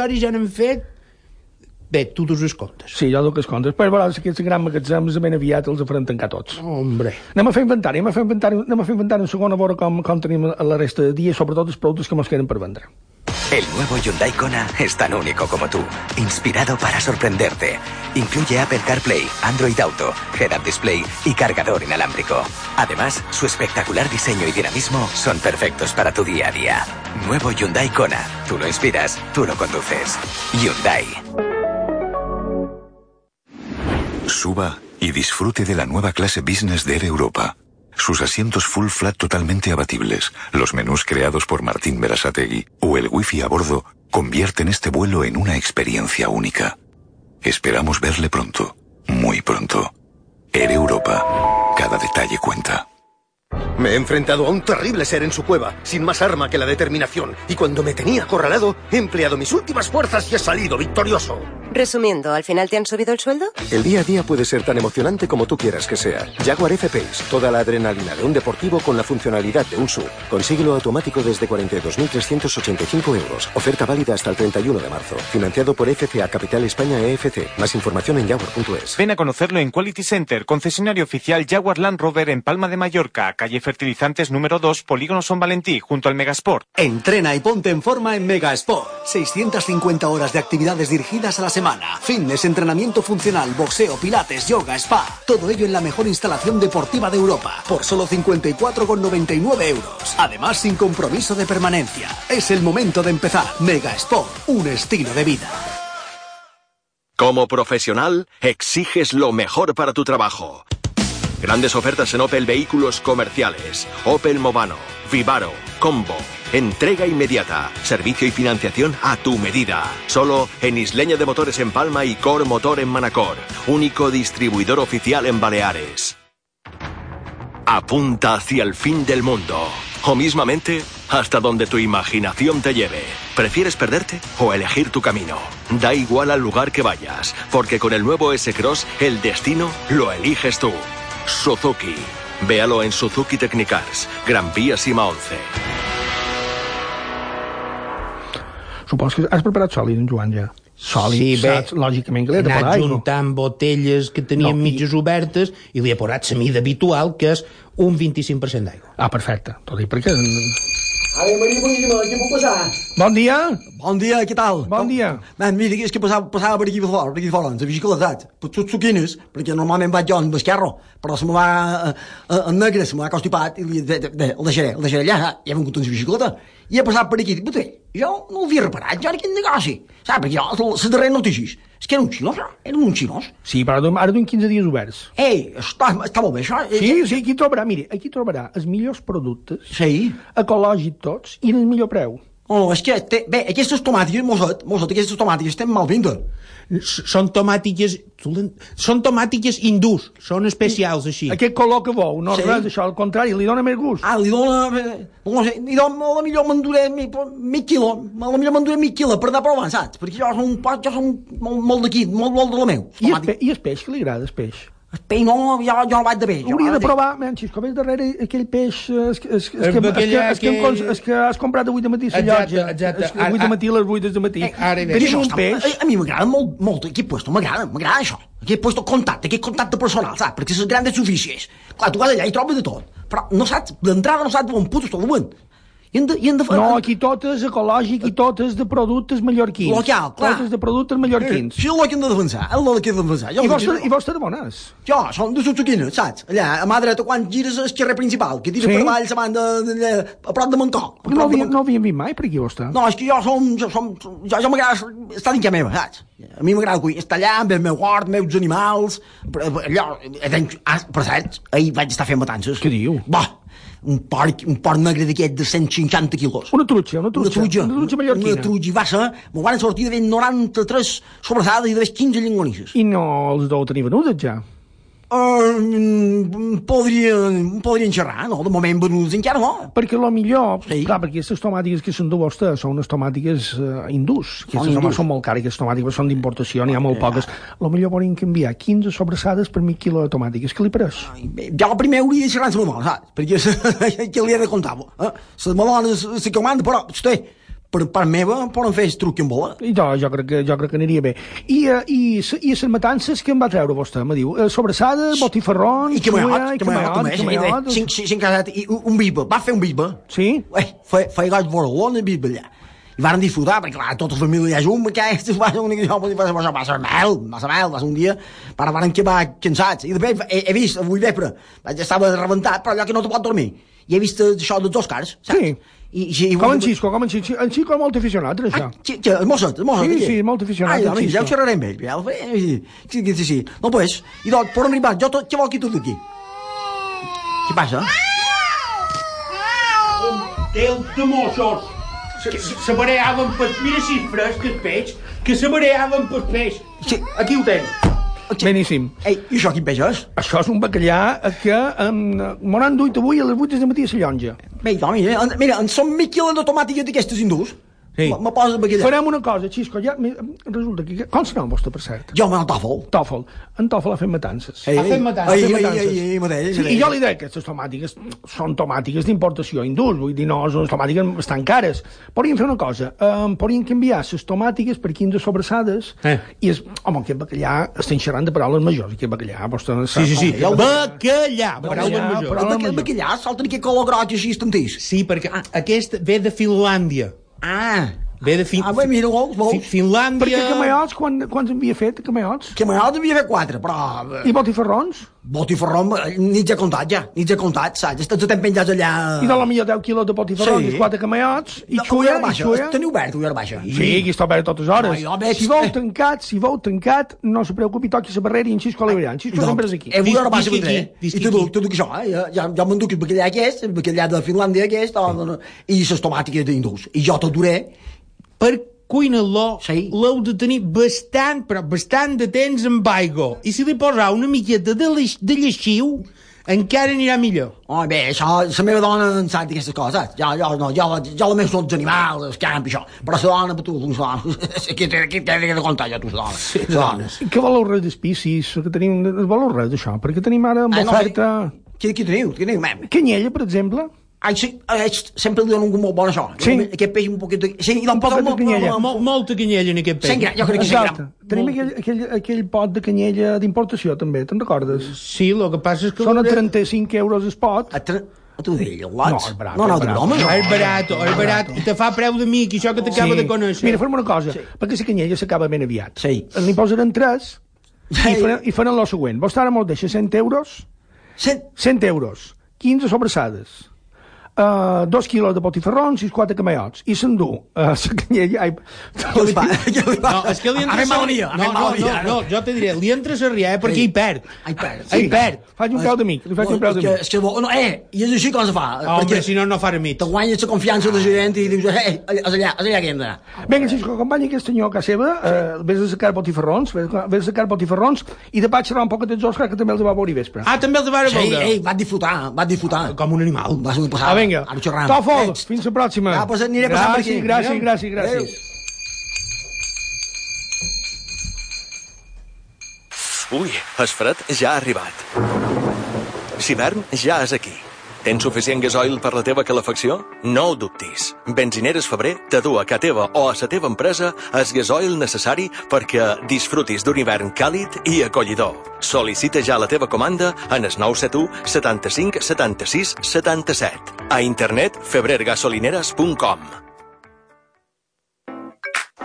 hores ja n'han fet... Bé, tu dus els comptes. Sí, jo dono els comptes. Però veuràs que aquests grans magatzems ben aviat els faran tancar tots. Hombre. Anem a fer inventari, anem a fer inventari, anem a fer inventari en segon a veure com, com tenim la resta de dia, sobretot els productes que ens queden per vendre. El nuevo Hyundai Kona es tan único como tú, inspirado para sorprenderte. Incluye Apple CarPlay, Android Auto, Head-Up Display y cargador inalámbrico. Además, su espectacular diseño y dinamismo son perfectos para tu día a día. Nuevo Hyundai Kona. Tú lo inspiras, tú lo conduces. Hyundai. Suba y disfrute de la nueva clase business de Europa. Sus asientos full flat totalmente abatibles, los menús creados por Martín Berasategui o el wifi a bordo convierten este vuelo en una experiencia única. Esperamos verle pronto, muy pronto. Air Europa. Cada detalle cuenta. Me he enfrentado a un terrible ser en su cueva, sin más arma que la determinación, y cuando me tenía acorralado, he empleado mis últimas fuerzas y he salido victorioso. Resumiendo, ¿al final te han subido el sueldo? El día a día puede ser tan emocionante como tú quieras que sea. Jaguar F-Pace, toda la adrenalina de un deportivo con la funcionalidad de un SUV. Consíguelo automático desde 42.385 euros. Oferta válida hasta el 31 de marzo. Financiado por FCA Capital España EFC. Más información en jaguar.es. Ven a conocerlo en Quality Center, concesionario oficial Jaguar Land Rover en Palma de Mallorca, calle Fertilizantes número 2, Polígono Son Valentí, junto al Megasport. Entrena y ponte en forma en Megasport. 650 horas de actividades dirigidas a la semana. Fitness, entrenamiento funcional, boxeo, pilates, yoga, spa. Todo ello en la mejor instalación deportiva de Europa. Por solo 54,99 euros. Además, sin compromiso de permanencia. Es el momento de empezar. Megasport, un estilo de vida. Como profesional, exiges lo mejor para tu trabajo. Grandes ofertas en Opel Vehículos Comerciales, Opel Movano, Vivaro, Combo. Entrega inmediata, servicio y financiación a tu medida. Solo en Isleña de Motores en Palma y Cor Motor en Manacor. Único distribuidor oficial en Baleares. Apunta hacia el fin del mundo. O mismamente, hasta donde tu imaginación te lleve. ¿Prefieres perderte o elegir tu camino? Da igual al lugar que vayas, porque con el nuevo S-Cross el destino lo eliges tú. Suzuki. Véalo en Suzuki Technicars, Gran Vía Sima 11. Supos que has preparat sòlid, en Joan, ja. Sòlid, Sí, bé. saps? Lògicament que He l'he de anat posar juntant botelles que tenien No, i- mitges obertes i li he posat la mida habitual, que és un 25% d'aigua. Ah, perfecte. Tot i perquè... A veure, Maria Boníssima, què puc passar? Bon dia. Bon dia, què tal? Bon dia. Man, mira, és que passava, passava per aquí fora, per aquí fora, en la bicicleta, saps? Per tot suquines, perquè normalment vaig jo amb l'esquerro, però se me va eh, eh, en negre, se me va constipat, i li, de, de, de, el deixaré, el deixaré allà, i he vingut en la bicicleta, i he passat per aquí, "Puta, jo no l'havia reparat, jo era quin negoci, saps? Perquè jo, les darreres notícies, que eren uns xinos, no? eren uns xinos. Sí, però ara duim 15 dies oberts. Ei, està, està molt bé, això. Sí, sí, aquí trobarà, mire, aquí trobarà els millors productes, sí. ecològics tots, i el millor preu. No, és que, té, bé, aquestes tomàtiques, mosset, mosset, aquestes tomàtiques estan mal vindes. Són tomàtiques... Són tomàtiques hindús, són especials així. Aquest color que veu, no Sí. res d'això, al contrari, li dona més gust. Ah, li dona... eh, No sé, li dona, a la millor m'enduré mig, mig quilo, a la millor m'enduré mig quilo per anar provant, saps? Perquè jo som, jo som molt, molt d'aquí, molt, molt de la meu. I el, pe I el peix, que li agrada, el peix? El peix no, jo, jo no vaig de peix. jo Hauria de provar, menys, com és darrere aquell peix... Es, es, es, que, es, que, es, que, es que has comprat avui de matí la Exacte, llotja. exacte. Es que avui de matí a les 8 de matí. Eh. Tenim un peix... A, a mi m'agrada molt, molt aquest puesto, m'agrada, m'agrada això. Aquest puesto contacte, aquest contacte personal, saps? Perquè les grans superfícies, clar, tu vas allà i trobes de tot, però no saps, d'entrada no saps on puto està duent. I hem de, i hem de. No, aquí tot és ecològic i tot és de productes mallorquins. Local, clar. Tot és de productes mallorquins. Sí, és el que hem de defensar, és el que hem de defensar. Jo I dic- I vostè de bones? Jo, són de Sotsuquina, saps? Allà, a mà dreta, quan gires el carrer principal, que tira Sí? per avall, de, de, de, a prop de Mancó. a No havia, Mancó. no havíem vist mai per aquí, vostè. No, és que jo som... Jo, som, jo, jo m'agrada estar dins casa meva, saps? A mi m'agrada cuir, estar allà amb el meu hort, els meus animals... Allò, eh, ah, per cert, ahir vaig estar fent matances. Què diu? Va, un porc, un porc negre d'aquest de 150 quilos. Una trutxa, una trutxa. Una trutxa, Una trutxa mallorquina. Una trutxa i va ser... Me van sortir d'haver 93 sobrassades i d'haver 15 llengonisses. I no els deu tenir venudes, ja? Uh, podrien, podrien xerrar, no? De moment venuts encara no. Perquè lo millor, Sí. clar, perquè aquestes tomàtiques que s'endú vostè són unes tomàtiques uh, hindús. Són Aquestes hindús. tomàtiques són molt cares, aquestes tomàtiques són d'importació, n'hi ha molt poques. Lo millor podrien canviar 15 sobrassades per mig quilo de tomàtiques. Què li pareix? Bé, Jo primer hauria de xerrar amb la saps? Perquè què li he de contar? Eh? La melona se comanda, però, hosti, per part meva poden fer el truc que em volen. I jo, jo, crec que, jo crec que aniria bé. I, uh, i, i les matances que em va treure vostè, me diu? Uh, sobrassada, botifarrons, I que m'ha i que m'ha cinc, cinc, cinc i un, un bisbe, va fer un bisbe. Sí? Eh, feia, Boroló en el bisbe allà. I varen disfrutar, perquè clar, tota la família allà junt, que aquests va ser que jo va ser, va ser, mel, va ser mel, va ser un dia, però varen quedar cansats. I després he, he vist, avui vespre, vaig estava rebentat, però allò que no te pot dormir. I he vist això dels Oscars, saps? Sí. I, i, i, Com en Xisco, com en Xisco. En Xisco és molt aficionat, a això. Sí, sí, el Mosset, el Mosset. Sí, sí, molt aficionat, Ai, el home, ja ho xerraré amb ell. Ja, ho faré, sí, sí, sí, sí. No, pues, i doncs, per arribar, jo tot, què vol que tot aquí? Què passa? Té el temossos. Se, mareaven per... Mira fresc, el peix, que se mareaven per peix. Sí. Aquí ho tens. Beníssim. Ei, i això quin peix és? Això és un bacallà que um, m'ho han duit avui a les 8 de matí a la llonja. Bé, mira, en- mira, en són mig quilo de tomàtiques d'aquestes hindús. Sí. Me, me poses bacallà. Farem una cosa, Xisco, ja, resulta que... Com serà el vostre, per cert? Jo, el tòfol. Tòfol. En Tòfol ha fet matances. Ei, Ha fet matances. Ei, Ha fet ei, ei, matances. ei, ei, mateix, Sí. I jo li deia que aquestes tomàtiques són tomàtiques d'importació hindús, vull dir, no, són tomàtiques bastant cares. Podríem fer una cosa, um, podríem canviar les tomàtiques per 15 sobrassades Eh. i, es, home, aquest bacallà, estem xerrant de paraules majors, aquest bacallà, vostè no Sí, sí, sí. Bacallà, paraules Bacallà, majors. paraules El, baca- el bacallà tenir aquest color groig així estantís. Sí, perquè ah, aquest ve de Finlàndia. Ah, Ve de fin... Ah, bé, mira, vols, vols? Fi- Finlàndia... Perquè camaiots, quan, quan havia fet, camaiots? Que m'agrada devia fer quatre, però... I botifarrons? Botifarrón, ni ja comptat ja, ni ja comptat, saps? Estan tots penjats allà... I de la millor 10 quilos de botifarrons Sí. i quatre camaiots, i No, xuia, ullera i baixa, xuia. Teniu obert, ullera baixa. Sí, aquí està obert totes hores. No, veig- Si veu tancat, si veu tancat, no se preocupi, toqui la barrera i en Xisco l'hi En Xisco sempre és aquí. Eh, ullera baixa, vindré. visqui I tot, aquí. tot això, eh? Ja, ja, ja m'enduc el bacallà aquest, el bacallà de Finlàndia aquest, o, i les tomàtiques d'indús. I jo tot duré, Per cuinar-lo Sí. l'heu de tenir bastant, però bastant de temps amb aigua. I si li posar una miqueta de, leix, de lleixiu, encara anirà millor. Oh, bé, això, la meva dona en sap d'aquestes coses? Jo, jo, no, jo, jo la més són els animals, els camps, això. Però la dona, per tu, la dona, aquí t'he de contar jo, tu, la dona. Sí, la dona. Què voleu res d'espicis? Que tenim, voleu res d'això? Perquè tenim ara amb no, oferta... Qui, qui teniu? Qui teniu, mem? Canyella, per exemple. Ai, sí, ai, sempre li dono un molt bon això. Sí. Aquest peix un poquet de... Sí, i poquet de posa'm- canyella. posa'm- Mol, molta canyella en aquest peix. Cent gram, jo crec que cent Exacte. gram. Tenim aquell, aquell, aquell pot de canyella d'importació, també, te'n recordes? Sí, el que passa és que... Són a l'hauré- 35 euros el pot. A, tre... a tu deia, lots? No, és barat, No, no, barat. No, és barat, és barat, i te fa preu de mi, que això que t'acaba de conèixer. Mira, farem una cosa, sí. perquè la canyella s'acaba ben aviat. Sí. N'hi posaran 3 i, Sí. faran, i faran el següent. Vostè ara mos deixa 100 euros, Cent... 100 euros, 15 sobrassades, uh, 2 quilos de botifarrons i 4 camaiots. I s'endú uh, la canyella... Ai, Què li? Què? No, és que li ha no, no, no, no, jo te diré, li entra a riar perquè hi perd. Ai, perd. Ai, perd. Faig un peu d'amic, li faig un que, d'amic. és que, bo- no, eh, i és així com se fa. Home, si no, no farà mig. te guanyes la confiança de la gent i dius, eh, és allà, és allà que hem d'anar. Vinga, Xisco, acompanya aquest senyor a casa seva, eh, vés a sacar botifarrons, vés a sacar botifarrons, i de vaig xerrar un poc dels Oscar, que també els va veure i vespre. Ah, també el de veure Sí, ei, va disfrutar, va disfrutar. Com un animal. Va ser una passada. Vinga. Ara ho xerram. Tòfol, Ets. fins la pròxima. Ah, pues aniré passant per aquí. Gràcies, gràcies, gràcies, Adéu. gràcies. Ui, el fred ja ha arribat. L'hivern ja és aquí. Tens suficient gasoil per la teva calefacció? No ho dubtis. Benzineres Febrer te du a casa teva o a la teva empresa el gasoil necessari perquè disfrutis d'un hivern càlid i acollidor. Sol·licita ja la teva comanda en el 971 75 76 77. A internet febrergasolineras.com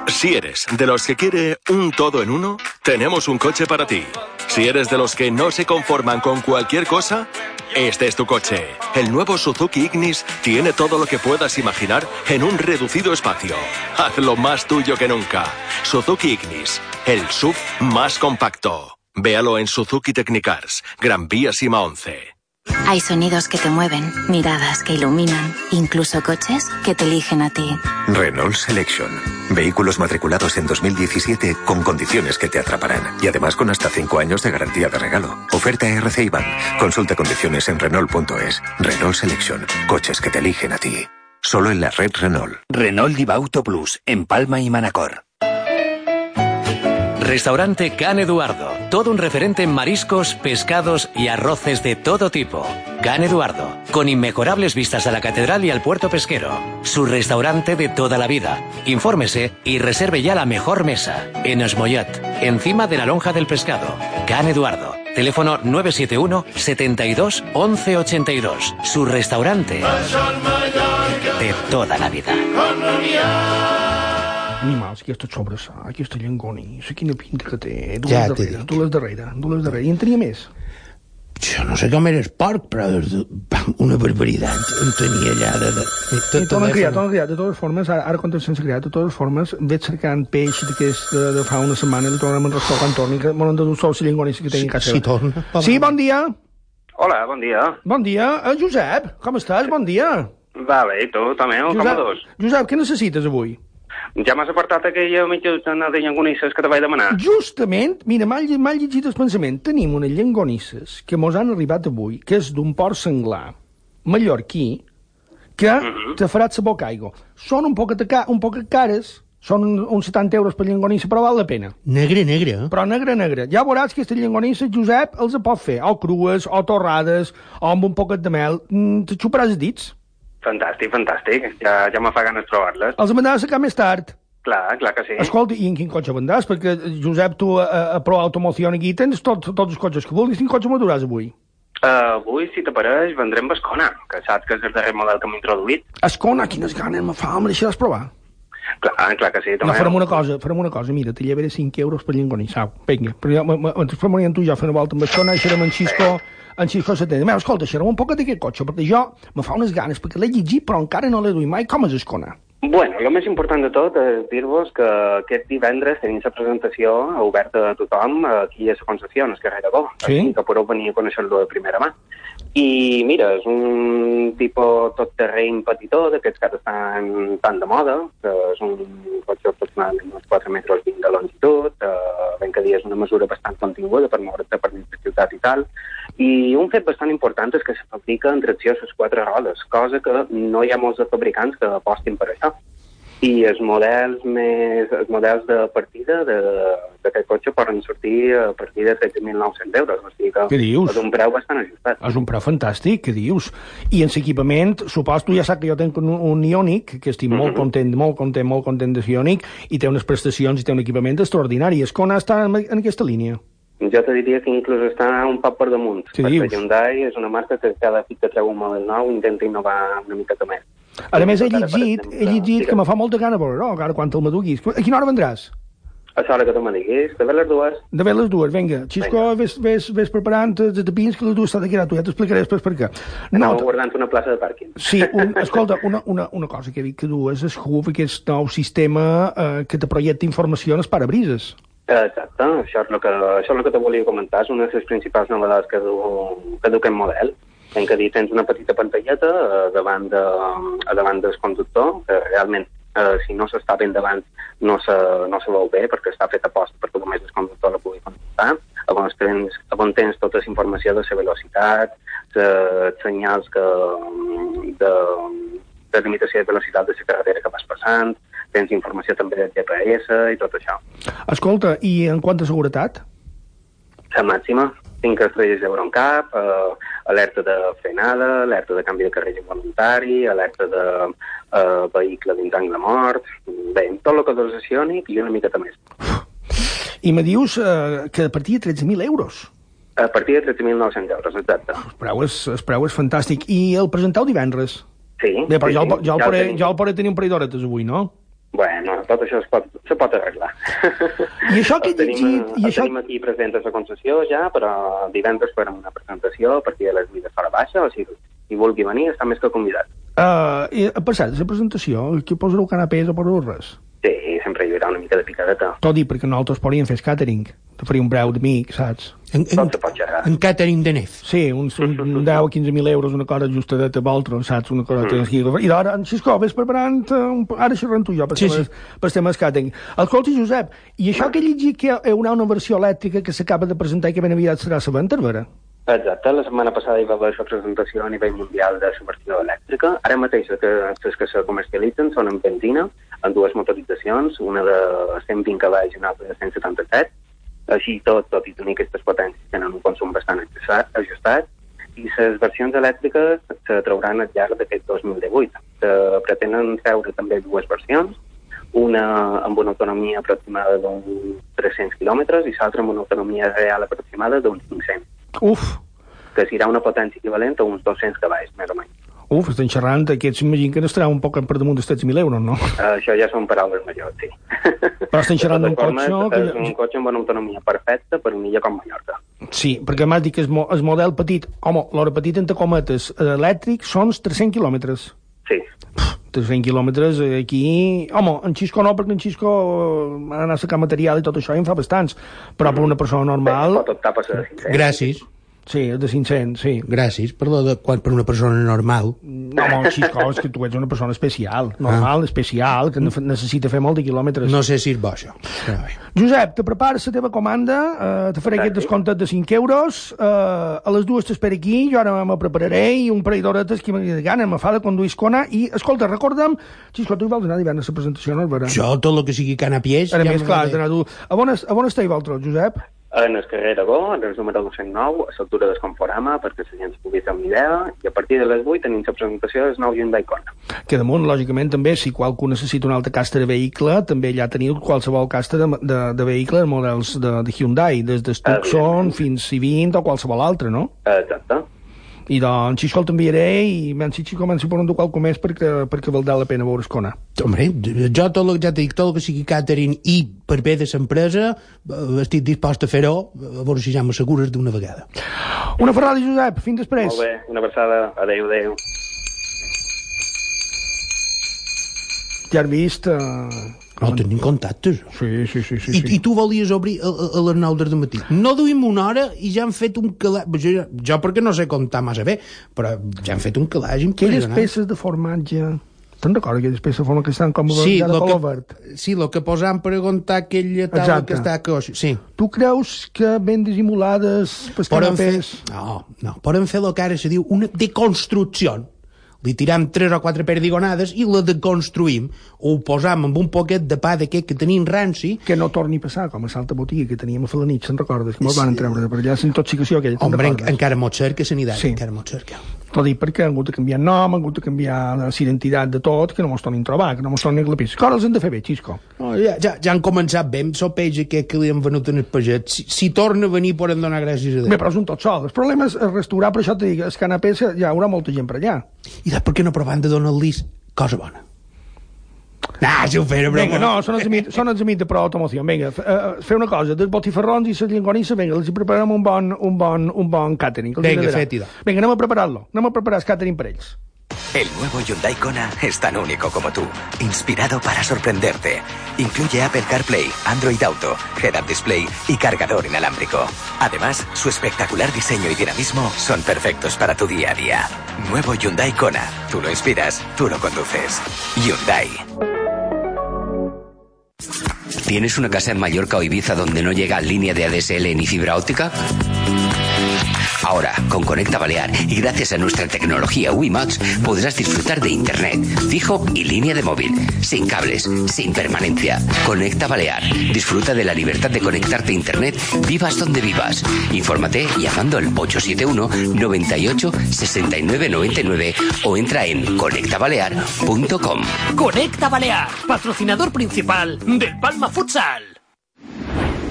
Si eres de los que quiere un todo en uno, tenemos un coche para ti. Si eres de los que no se conforman con cualquier cosa, este es tu coche. El nuevo Suzuki Ignis tiene todo lo que puedas imaginar en un reducido espacio. Hazlo más tuyo que nunca. Suzuki Ignis, el SUV más compacto. Véalo en Suzuki Technicars, Gran Vía Sima 11. Hay sonidos que te mueven, miradas que iluminan, incluso coches que te eligen a ti. Renault Selection. Vehículos matriculados en 2017 con condiciones que te atraparán. Y además con hasta 5 años de garantía de regalo. Oferta RC Iban. Consulta condiciones en Renault.es. Renault Selection. Coches que te eligen a ti. Solo en la red Renault. Renault Diva Auto Plus, en Palma y Manacor. Restaurante Can Eduardo. Todo un referente en mariscos, pescados y arroces de todo tipo. Can Eduardo. Con inmejorables vistas a la catedral y al puerto pesquero. Su restaurante de toda la vida. Infórmese y reserve ya la mejor mesa. En Esmoyat. Encima de la lonja del pescado. Can Eduardo. Teléfono 971 72 11 82. Su restaurante de toda la vida. Animals, aquesta sobressa, aquesta llengonissa, quina pinta que té. Du Ja darrere, du les darrere, du les darrere. I en tenia més? Jo no sé com eres porc, però una barbaritat en tenia allà de... de, de I a criar, torna a criar. De totes formes, ara, ara quan sense criar, de totes formes, veig cercant peix d'aquest de, de fa una setmana i el tornem al restaurant torni, que m'han de dur sol la llengonissa que tenia a casa. si torna. Sí, bon dia. Hola, bon dia. Bon dia. Eh, Josep, com estàs? Bon dia. Va bé, i tu, Tomeu, com a dos? Josep, què necessites avui? Ja m'has apartat aquella mitja dotzena de llengonisses que te vaig demanar. Justament, mira, m'ha lle- m'ha llegit el pensament. Tenim unes llengonisses que mos han arribat avui, que és d'un port senglar mallorquí, que te farà sabor caigo. Són un poc, ca un poc cares, són un- uns 70 euros per llengonissa, però val la pena. Negre, negre, eh? Però negre, negre. Ja veuràs que aquestes llengonisses, Josep, els pot fer o crues, o torrades, o amb un poquet de mel. Mm, te xuparàs els dits. Fantàstic, fantàstic. Ja, ja me fa ganes trobar-les. Els d'anar a més tard. Clar, clar que sí. Escolta, i en quin cotxe vendràs? Perquè, Josep, tu a, a, a Pro Automoció aquí tens tot, tots els cotxes que vulguis. Quin cotxe m'aduràs avui? Uh, avui, si t'apareix, vendrem Bascona, que saps que és el darrer model que m'he introduït. Escona, quines ganes me fa, me deixaràs provar. Clar, clar que sí, No, Tomeu. farem una cosa, farem una cosa, mira, te llevaré 5 euros per llengoní, sau, vinga. Però ja, ens farem tu i jo fer una volta amb Escona i serem en Xisco, en Xisco Setena. Mira, escolta, xerrem un poc d'aquest cotxe, perquè jo me fa unes ganes, perquè l'he llegit, però encara no l'he duit mai. Com és Escona? Bueno, el més important de tot és dir-vos que aquest divendres tenim la presentació oberta a tothom aquí a la concessió, en el carrer de Go, Sí? que podeu venir a conèixer-lo de primera mà. I mira, és un tipus tot terreny petitó, d'aquests que ara estan tan de moda, que és un cotxe aproximadament uns 4 metres 20 de longitud, eh, ben que dia és una mesura bastant continguda per moure't per de ciutat i tal, i un fet bastant important és que se fabrica en tracció a les quatre rodes, cosa que no hi ha molts fabricants que apostin per això. I els models més, els models de partida de- d'aquest cotxe poden sortir a partir de 13.900 euros, o sigui que Què dius? és un preu bastant ajustat. És un preu fantàstic, què dius? I en l'equipament, suposo, ja saps que jo tenc un, un Ionic, que estic molt Mhm. content, molt content, molt content de Ionic, i té unes prestacions i té un equipament extraordinari. Escona està en, en aquesta línia. Jo te diria que inclús està un poc per damunt, Què perquè dius? Hyundai és una marca que cada cop que treu un model nou intenta innovar una miqueta més. A més, he llegit, he llegit que me fa molta gana veure-ho, ara quan te'l maduguis. A quina hora vendràs? A l'hora que tu me diguis, de les dues. De les dues, vinga. Xisco, ves, ves, ves preparant els tapins que les dues s'ha de quedar tu, ja t'explicaré després per què. No, No, guardant una plaça de pàrquing. Sí, un, escolta, una, una, una cosa que he vist que dues és Hoof, aquest nou sistema eh, que te projecta informació en els parabrises. Exacte, això és el que, això és el que te volia comentar, és una de les principals novetats que du, que du aquest model. En que dir, tens una petita pantalleta eh, davant, de, a davant del conductor, que realment, eh, si no s'està ben davant, no se, no se veu bé, perquè està fet a post perquè només el conductor la pugui consultar. On tens, on tens tota la informació de la velocitat, els senyals que, de, de limitació de velocitat de la carretera que vas passant, tens informació també del GPS i tot això. Escolta, i en quant a seguretat? La màxima, 5 estrelles d'Euroncap, eh, alerta de frenada, alerta de canvi de carrer involuntari, alerta de eh, vehicle dins angle mort, bé, tot el que aciònic i una miqueta més. I me dius eh, que a partir de 13.000 euros. A partir de 13.900 euros, exacte. El preu, és, el preu és fantàstic. I el presenteu divendres? Sí. Bé, però sí, jo, el, jo, el ja el poré, tenim. jo el poré tenir un parell d'horetes avui, no? Bueno, tot això es pot, se pot arreglar. I això que he El tenim, llegit... I el això... tenim aquí present a la concessió ja, però divendres farem una presentació a partir de les vides fora baixa, o sigui, si vulgui venir està més que convidat. Uh, i, per cert, la presentació, que posareu canapés o posareu res? Sí, sempre hi haurà una mica de picadeta. Tot dir, perquè nosaltres podríem fer catering. Te faria un breu d'amic, saps? En, en, xerrar. en catering de nef. Sí, uns, un, un 10 o 15.000 euros, una cosa justadeta a volta, saps? Una cosa mm. així. I ara, en Xisco, ves preparant... eh, Un... Ara xerrant tu i jo per Sí, sí, sí. per temes catering. Escolta, Josep, i això que he llegit que hi haurà una versió elèctrica que s'acaba de presentar i que ben aviat serà la venda, vera? Exacte, la setmana passada hi va haver la presentació a nivell mundial de la versió elèctrica. Ara mateix les que, les que se comercialitzen són en benzina, en dues motoritzacions, una de 120 cavalls i una altra de 177. Així tot, tot i tenir aquestes potències, tenen un consum bastant ajustat, i les versions elèctriques se trauran al llarg d'aquest 2018. Se pretenen treure també dues versions, una amb una autonomia aproximada d'uns 300 quilòmetres i l'altra amb una autonomia real aproximada d'uns 500. Uf! Que serà una potència equivalent a uns 200 cavalls, més o menys. Uf, estan xerrant, aquests m'imagino que n'estarà un poc per damunt dels 13.000 euros, no? Uh, això ja són paraules majors, sí. Però estan xerrant d'un cotxe... Que... És un cotxe amb una autonomia perfecta per una illa com Mallorca. Sí, perquè m'has dit que el, mo el model petit, home, l'hora petit entre cometes, eh, elèctric, són 300 quilòmetres. Sí. 300 quilòmetres eh, aquí... Home, en Xisco no, perquè en Xisco eh, ha anat a sacar material i tot això i en fa bastants, però per una persona normal... Pot optar per ser 500. Gràcies. Sí, de 500, sí. Gràcies, perdó, de, quan, per una persona normal. No, home, Xisco, és que tu ets una persona especial, normal, ah. especial, que ne- necessita fer molt de quilòmetres. No sé si és bo, això. Però bé. Josep, te prepares la teva comanda, eh, te faré aquest descompte de 5 euros, eh, a les dues t'espero aquí, jo ara me prepararé i un parell d'horetes que m'agrada gana, me fa de conduir escona i, escolta, recorda'm, Xisco, tu hi vols anar divendres a la presentació, no? Jo, tot el que sigui canapiés... A ja més, clar, has d'anar tu. A on, es- a on esteu vosaltres, Josep? En el carrer Aragó, en el número 209, a l'altura del Conforama, perquè la gent es pugui fer una idea, i a partir de les 8 tenim la presentació del nou Hyundai Kona. Que damunt, lògicament, també, si qualcú necessita un altre castre de vehicle, també allà teniu qualsevol castre de, de, de vehicle de models de, de Hyundai, des de Tucson fins a 20 o qualsevol altre, no? Exacte. I doncs, Xisco el t'enviaré i men si comenci per un qualcú més perquè, perquè valdrà la pena veure Escona. Hombre, jo tot el, ja t'he dit, tot el que sigui catering i per bé de l'empresa, eh, estic dispost a fer-ho, a veure si ja m'assegures d'una vegada. Una ferrada, Josep, fins després. Molt bé, una abraçada. Adéu, adéu. Ja has vist... Uh... No, tenim contactes. Sí, sí, sí. sí, I, sí. I tu volies obrir a, a, a les 9 del matí. No duim una hora i ja han fet un calaix... Jo, jo perquè no sé comptar massa bé, però ja han fet un calaix Aquelles impressionant. peces de formatge... Te'n recordes aquelles peces de formatge que estan com Sí, ja de lo color que, verd? sí, el que posam per aguantar aquella taula Exacte. que està a coix. Sí. Tu creus que ben dissimulades Poden fer, no, no, poden fer el que ara se diu una deconstrucció. Li tirem tres o quatre perdigonades i la deconstruïm. O ho posam amb un poquet de pa d'aquest que tenim ranci. Que no torni a passar, com a Salta Botiga, que teníem a fer la nit, se'n recordes? Que mos van treure per allà, la intoxicació aquella, Hombre, en, encara mot cerca sanidad, Sí. encara mot cerca. T'ho dic perquè han hagut de canviar nom, han hagut de canviar la identitat de tot, que no mos tornin a trobar, que no mos tornin a glapir. Les coses les han de fer bé, Xisco. No, ja, ja, ja han començat bé, amb el peix aquest que li han venut en el paget. Si, si torna a venir, poden donar gràcies a Déu. Bé, però és un tot sol. El problema és restaurar, per això te dic, els canapés hi haurà molta gent per allà. I sap per què no provant de donar-li cosa bona? Ah, si ho fera, broma. Vinga, no, són els amics, són els amics de Pro Automoció. Vinga, f- eh, fer una cosa, dels botifarrons i les llengonisses, vinga, els hi preparem un bon, un bon, un bon catering. Vinga, fet-hi. Vinga, anem a preparar-lo. Anem a preparar el catering per ells. El nuevo Hyundai Kona es tan único como tú, inspirado para sorprenderte. Incluye Apple CarPlay, Android Auto, Head-Up Display y cargador inalámbrico. Además, su espectacular diseño y dinamismo son perfectos para tu día a día. Nuevo Hyundai Kona. Tú lo inspiras, tú lo conduces. Hyundai. ¿Tienes una casa en Mallorca o Ibiza donde no llega línea de ADSL ni fibra óptica? Ahora, con Conecta Balear y gracias a nuestra tecnología WiMAX, podrás disfrutar de Internet, fijo y línea de móvil, sin cables, sin permanencia. Conecta Balear. Disfruta de la libertad de conectarte a Internet, vivas donde vivas. Infórmate llamando al 871 98 69 99 o entra en conectabalear.com. Conecta Balear, patrocinador principal del Palma Futsal.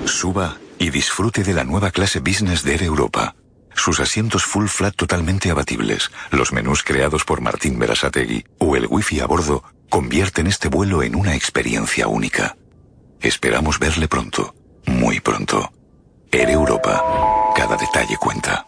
Suba y disfrute de la nueva clase Business de Air Europa. Sus asientos full flat totalmente abatibles, los menús creados por Martín Berasategui o el wifi a bordo convierten este vuelo en una experiencia única. Esperamos verle pronto, muy pronto. Air Europa. Cada detalle cuenta.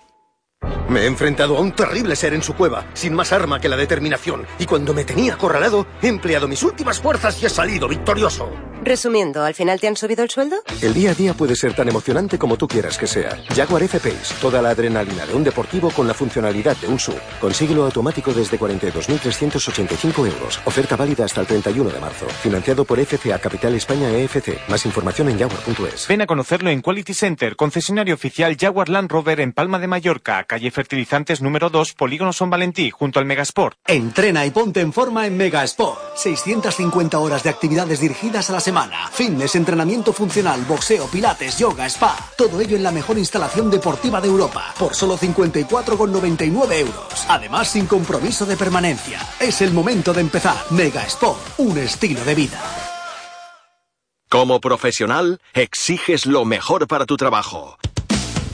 Me he enfrentado a un terrible ser en su cueva, sin más arma que la determinación, y cuando me tenía acorralado, he empleado mis últimas fuerzas y he salido victorioso. Resumiendo, ¿al final te han subido el sueldo? El día a día puede ser tan emocionante como tú quieras que sea. Jaguar F-Pace, toda la adrenalina de un deportivo con la funcionalidad de un SUV. Consíguelo automático desde 42.385 euros. Oferta válida hasta el 31 de marzo. Financiado por FCA Capital España EFC. Más información en jaguar.es. Ven a conocerlo en Quality Center, concesionario oficial Jaguar Land Rover en Palma de Mallorca, calle Fertilizantes número 2, Polígono Son Valentí, junto al Megasport. Entrena y ponte en forma en Mega Sport. 650 horas de actividades dirigidas a la semana. Fitness, entrenamiento funcional, boxeo, pilates, yoga, spa. Todo ello en la mejor instalación deportiva de Europa. Por solo 54,99 euros. Además, sin compromiso de permanencia. Es el momento de empezar. Mega Sport, un estilo de vida. Como profesional, exiges lo mejor para tu trabajo.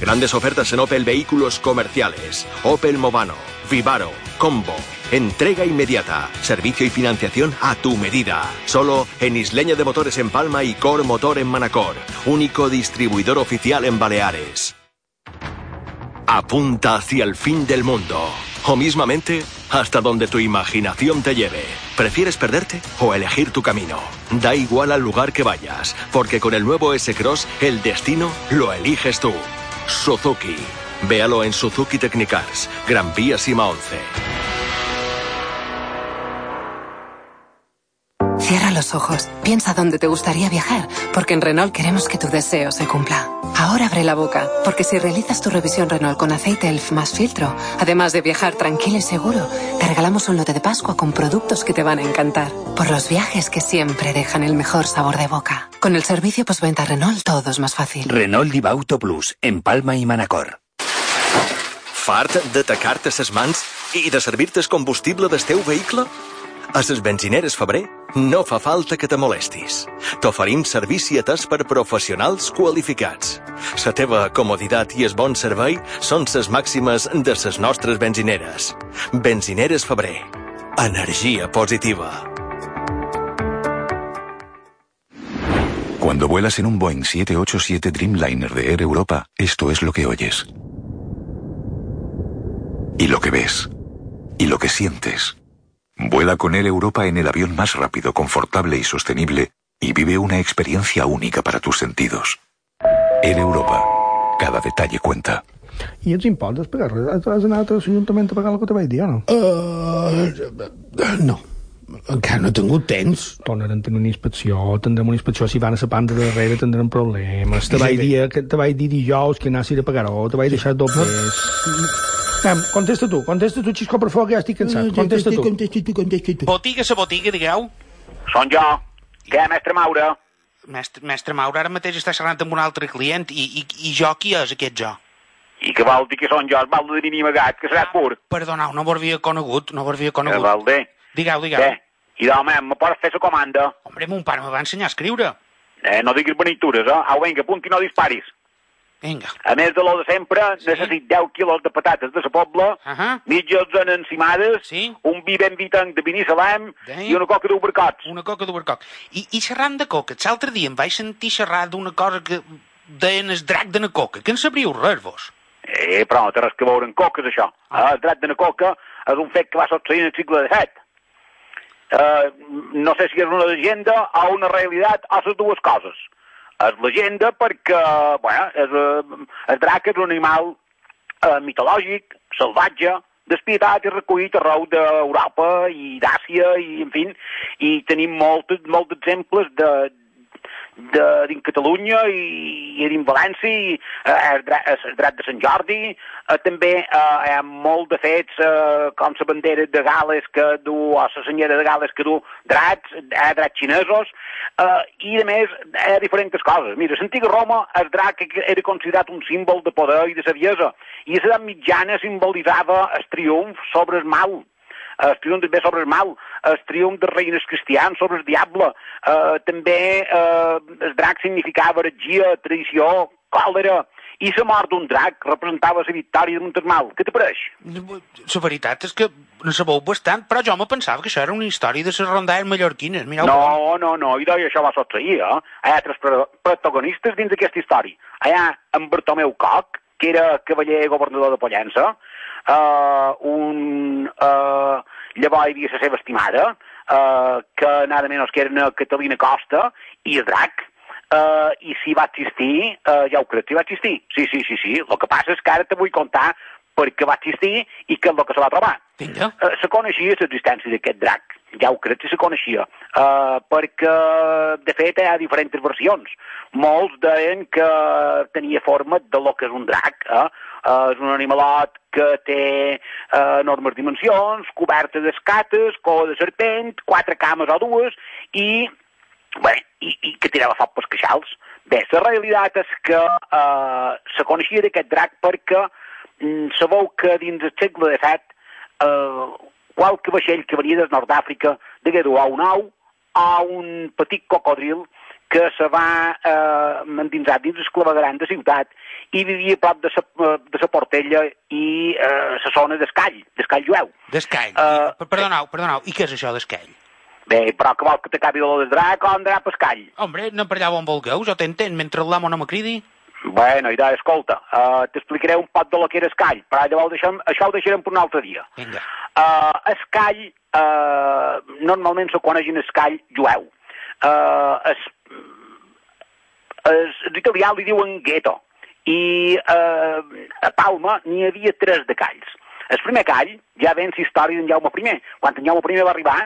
Grandes ofertas en Opel Vehículos Comerciales, Opel Movano, Vivaro, Combo. Entrega inmediata, servicio y financiación a tu medida. Solo en Isleña de Motores en Palma y Cor Motor en Manacor. Único distribuidor oficial en Baleares. Apunta hacia el fin del mundo. O mismamente, hasta donde tu imaginación te lleve. ¿Prefieres perderte o elegir tu camino? Da igual al lugar que vayas, porque con el nuevo S-Cross el destino lo eliges tú. Suzuki. Véalo en Suzuki Technicars, Gran Vía Sima 11. Los ojos, piensa dónde te gustaría viajar, porque en Renault queremos que tu deseo se cumpla. Ahora abre la boca, porque si realizas tu revisión Renault con aceite ELF más filtro, además de viajar tranquilo y seguro, te regalamos un lote de Pascua con productos que te van a encantar. Por los viajes que siempre dejan el mejor sabor de boca. Con el servicio postventa Renault todo es más fácil. Renault Diva Auto Plus, en Palma i Manacor. Fart d'atacar-te ses mans i de servir-te combustible del teu vehicle? A les benzineres Febrer no fa falta que te molestis. T'oferim servici atès per professionals qualificats. La teva comoditat i el bon servei són les màximes de les nostres benzineres. Benzineres Febrer. Energia positiva. Cuando vuelas en un Boeing 787 Dreamliner de Air Europa, esto es lo que oyes. Y lo que ves. Y lo que sientes. Vuela con Air Europa en el avión más rápido, confortable y sostenible y vive una experiencia única para tus sentidos. Air Europa. Cada detalle cuenta. I els impostos pagar res? Has anat a l'Ajuntament a pagar el que te vaig dir o no? Uh, no. Encara no he tingut temps. Tornarem a tenir una inspecció, tindrem una inspecció, si van a la panda de darrere tindrem problemes. Te vaig dir, que te vaig dir dijous que anessis a pagar-ho, te vaig deixar dobles. Anem, contesta tu, contesta tu, Xisco, per favor, que ja estic cansat. Contesta tu. Contesta tu, contesta tu. Botiga, sa botiga, digueu. Són jo. Què, mestre Maura? Mestre, mestre Maura ara mateix està xerrant amb un altre client i, i, i jo qui és aquest jo? I què vol dir que són jo, balde de nini amagat, que serà pur? Perdoneu, no vos havia conegut, no vos havia El conegut. balde? Digueu, digueu. Què? I d'home, me pots fer la comanda? Hombre, mon pare me va ensenyar a escriure. Eh, no diguis benitures, eh? Au, vinga, apunti, no disparis. Vinga. A més de lo de sempre, sí. necessit 10 quilos de patates de la pobla, uh -huh. en encimades, sí. un vi ben vitanc de Binissalem i una coca d'ubercots. Una coca d'ubercoc. I, I xerrant de coca, l'altre dia em vaig sentir xerrar d'una cosa que deien el drac de na coca, que en sabríeu res, vos. Eh, però no té res que veure amb coques, això. Ah. El dret de la coca és un fet que va succeir en el segle XVII. Eh, no sé si és una llegenda o una realitat o les dues coses. És llegenda perquè, bueno, és, eh, el drac és un animal eh, mitològic, salvatge, despietat i recollit arreu d'Europa i d'Àsia i, en fi, i tenim molts, molts exemples de, de, dins Catalunya i, i dins València, i, eh, el, dra- el de Sant Jordi, eh, també eh, hi ha molt de fets eh, com la bandera de Gales que du, o la senyera de Gales que du drets, hi ha drets xinesos, eh, i a més hi ha diferents coses. Mira, l'antiga Roma el drac era considerat un símbol de poder i de saviesa, i a l'edat mitjana simbolitzava el triomf sobre el mal, el triomf també sobre el mal, el triomf dels reines cristians sobre el diable, eh, també eh, el drac significava heretgia, traïció, còlera, i la mort d'un drac representava la victòria d'un mal. Què te pareix? La veritat és que no sabeu bastant, però jo me pensava que això era una història de les rondalles mallorquines. Mireu, No, no, no, i això va succeir, eh? Hi ha pro- protagonistes dins d'aquesta història. Hi ha en Bartomeu Coc, que era cavaller governador de Pollença, uh, un... Uh, llavors hi havia la seva estimada, uh, que nada menys que era una Catalina Costa, i el drac, uh, i si va existir, uh, ja ho crec, si va existir. Sí, sí, sí, sí. El que passa és que ara te vull contar perquè va existir i què és el que se va trobar. Vinga. Uh, se coneixia l'existència d'aquest drac, ja ho crec que se coneixia, uh, perquè, de fet, hi ha diferents versions. Molts deien que tenia forma de lo que és un drac, eh? Uh, és un animalot que té uh, enormes dimensions, coberta d'escates, cua de serpent, quatre cames o dues, i, bé, i, i que tirava foc pels queixals. Bé, la realitat és que uh, se coneixia d'aquest drac perquè mm, sabeu que dins el segle XVII eh, qualque vaixell que venia des nord d'Àfrica degué dur a un au a un petit cocodril que se va eh, endinsar dins el clavegueran de ciutat i vivia a prop de sa, de sa Portella i eh, la zona d'Escall, d'Escall jueu. D'escall. Uh, perdoneu, perdoneu, i què és això d'escall? Bé, però que vol que t'acabi de del drac o andrà a pescall? Hombre, no per allà on vulgueu, jo t'entenc, mentre l'amo no me cridi. Bueno, idò, escolta, uh, t'explicaré un poc de lo que era Escall, però llavors deixem, això ho deixarem per un altre dia. Vinga. Uh, Escall, uh, normalment se coneix en Escall jueu. Uh, es, es, els italians li diuen ghetto, i uh, a Palma n'hi havia tres de calls. El primer call ja ven la història d'en Jaume I. Quan en Jaume I va arribar,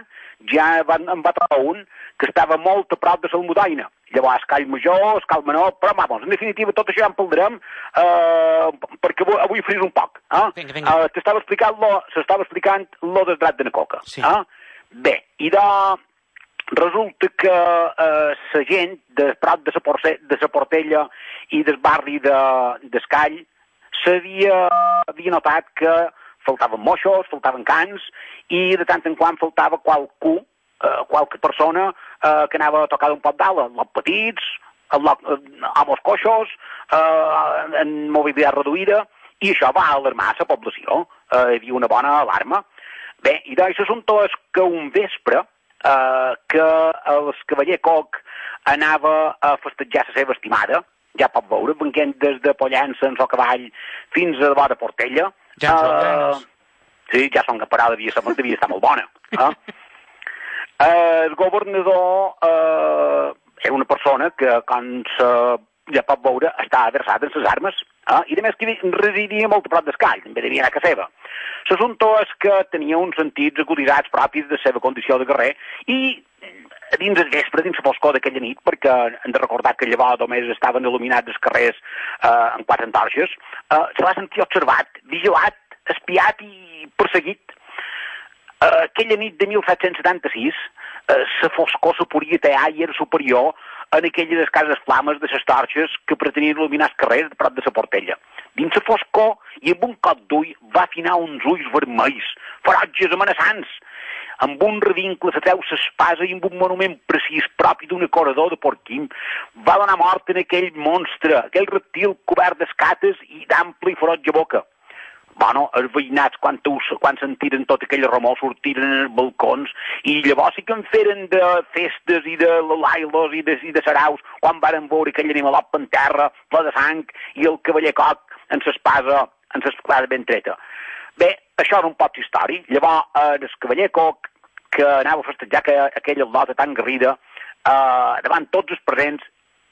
ja van, en va trobar un que estava molt a prop de Salmudaina. Llavors, call major, call menor, però, vamos, en definitiva, tot això ja en parlarem eh, perquè avui, avui fris un poc. Eh? Vinga, vinga. Eh, T'estava explicant lo, s'estava explicant lo del drat de na coca. Sí. Eh? Bé, i de, resulta que eh, la gent de prop de la Porce, de sa Portella i del barri de- d'Escall s'havia havia notat que faltaven moixos, faltaven cans, i de tant en quant faltava qualcú, eh, qualque persona eh, que anava a tocar un pot d'ala, els petits, el, lo- eh, coixos, eh, en mobilitat reduïda, i això va alarmar la població. Eh, hi havia una bona alarma. Bé, i doncs l'assumpte és que un vespre eh, que el cavaller Coc anava a festejar la seva estimada, ja pot veure, venguent des de Pollença en so cavall fins a la vora Portella. Ja ganes. Sí, ja són parada devia, ser, devia estar molt bona. Eh? Eh, el governador eh, era una persona que, com se, ja pot veure, estava versat en les armes eh? i, a més, que residia molt a prop d'escall, també devia anar a casa seva. L'assumpte és que tenia uns sentits aguditzats propis de seva condició de guerrer i a dins el vespre, dins la foscor d'aquella nit, perquè hem de recordar que llavors només estaven il·luminats els carrers eh, amb quatre antorxes, eh, se va sentir observat, vigilat, espiat i perseguit. Eh, aquella nit de 1776, eh, la foscor se podia tallar i era superior en aquelles de cases flames de les torxes que pretenien il·luminar els carrers de prop de la Portella. Dins la foscor i amb un cop d'ull va afinar uns ulls vermells, ferotges, amenaçants, amb un revincle se treu s'espasa i amb un monument precís propi d'un corredor de porquim, va donar mort en aquell monstre, aquell reptil cobert d'escates i d'ample i ferotge boca. Bueno, els veïnats, quan, us, quan sentiren tot aquell remor, sortiren als balcons i llavors sí que en feren de festes i de lailos i de, i de saraus quan varen veure aquell animalot per terra, ple de sang, i el cavaller coc en s'espasa, en s'espasa ben treta. Bé, això era un poc d'història. Llavors, eh, el cavaller coc, que anava a festejar que, aquella lota tan garrida, eh, davant tots els presents,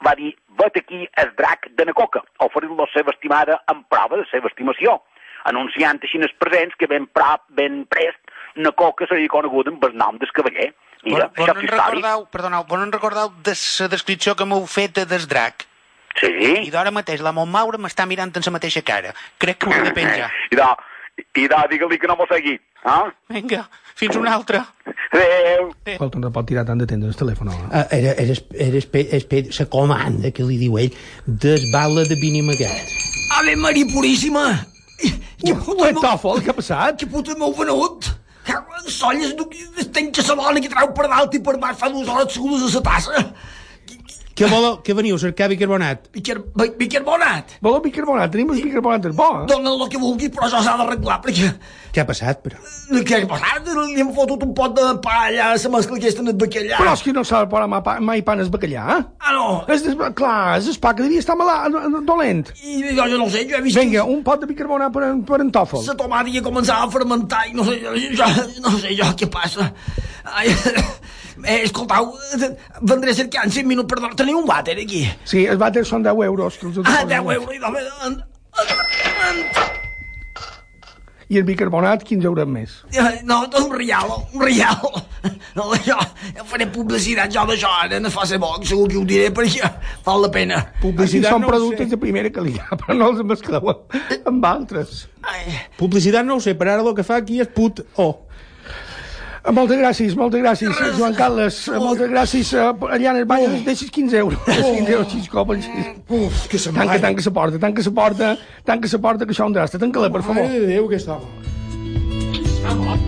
va dir, vet aquí el drac de na coca, oferint-lo la seva estimada en prova de seva estimació anunciant així els presents que ben prop, ben prest, na coca seria coneguda amb el nom del cavaller. Mira, Bon, això bon és recordeu, perdoneu, bon en recordeu de la descripció que m'heu fet del drac? Sí. I d'ara mateix la Montmaura m'està mirant en la mateixa cara. Crec que ho he de penjar. I de, i de, digue-li que no m'ho segui. Ah? Vinga, fins una altra. Adéu. Escolta, no pot tirar tant de temps el telèfon. No? Ah, era, era, era, era, la comanda que li diu ell des bala de Binimagat. Ave Maria Puríssima! Que puta tòfol, què ha passat? Que puta m'heu venut! Solles, no, tenc que la bona que trau per dalt i per baix fa dues hores segures a la tassa. Què voleu? Què veniu a cercar bicarbonat? Bicar, bi- bicarbonat. Voleu bicarbonat? Tenim el bicarbonat, és bo, eh? Dóna el que vulgui, però això s'ha d'arreglar, perquè... Què ha passat, però? Què ha passat? Li hem fotut un pot de pa allà, la mescla aquesta en el bacallà. Però és que no s'ha de posar mai, pa- mai pan al bacallà, eh? Ah, no. És, és, clar, és el pa que devia estar malà, dolent. I jo, jo no ho sé, jo he vist... Vinga, un pot de bicarbonat per, per en tòfol. La tomata ja començava a fermentar i no sé, jo, jo, no sé jo què passa. Ai, eh, escoltau, vendré a cercar en 5 minuts, perdó, teniu un vàter aquí? Sí, els vàters són 10 euros. Que els Ah, 10 euros, i dame, en, I el bicarbonat, 15 euros més. No, un rial, un rial. No, jo, jo faré publicitat jo d'això, ara no fa ser bo, segur que ho diré perquè val la pena. Publicitat són productes de primera qualitat, però no els mescleu amb altres. Publicitat no ho sé, però ara el que fa aquí és put o. Eh, Moltes gràcies, moltes gràcies, Joan Carles. eh, Moltes gràcies. eh, Allà en el bany oh. deixes 15 euros. 15 euros, 6 copes. Uf, que se'n Tanca, tanca la porta, tanca la porta, tanca la porta, que això un drasta. Tanca-la, per favor. Mare de Déu, que està bo.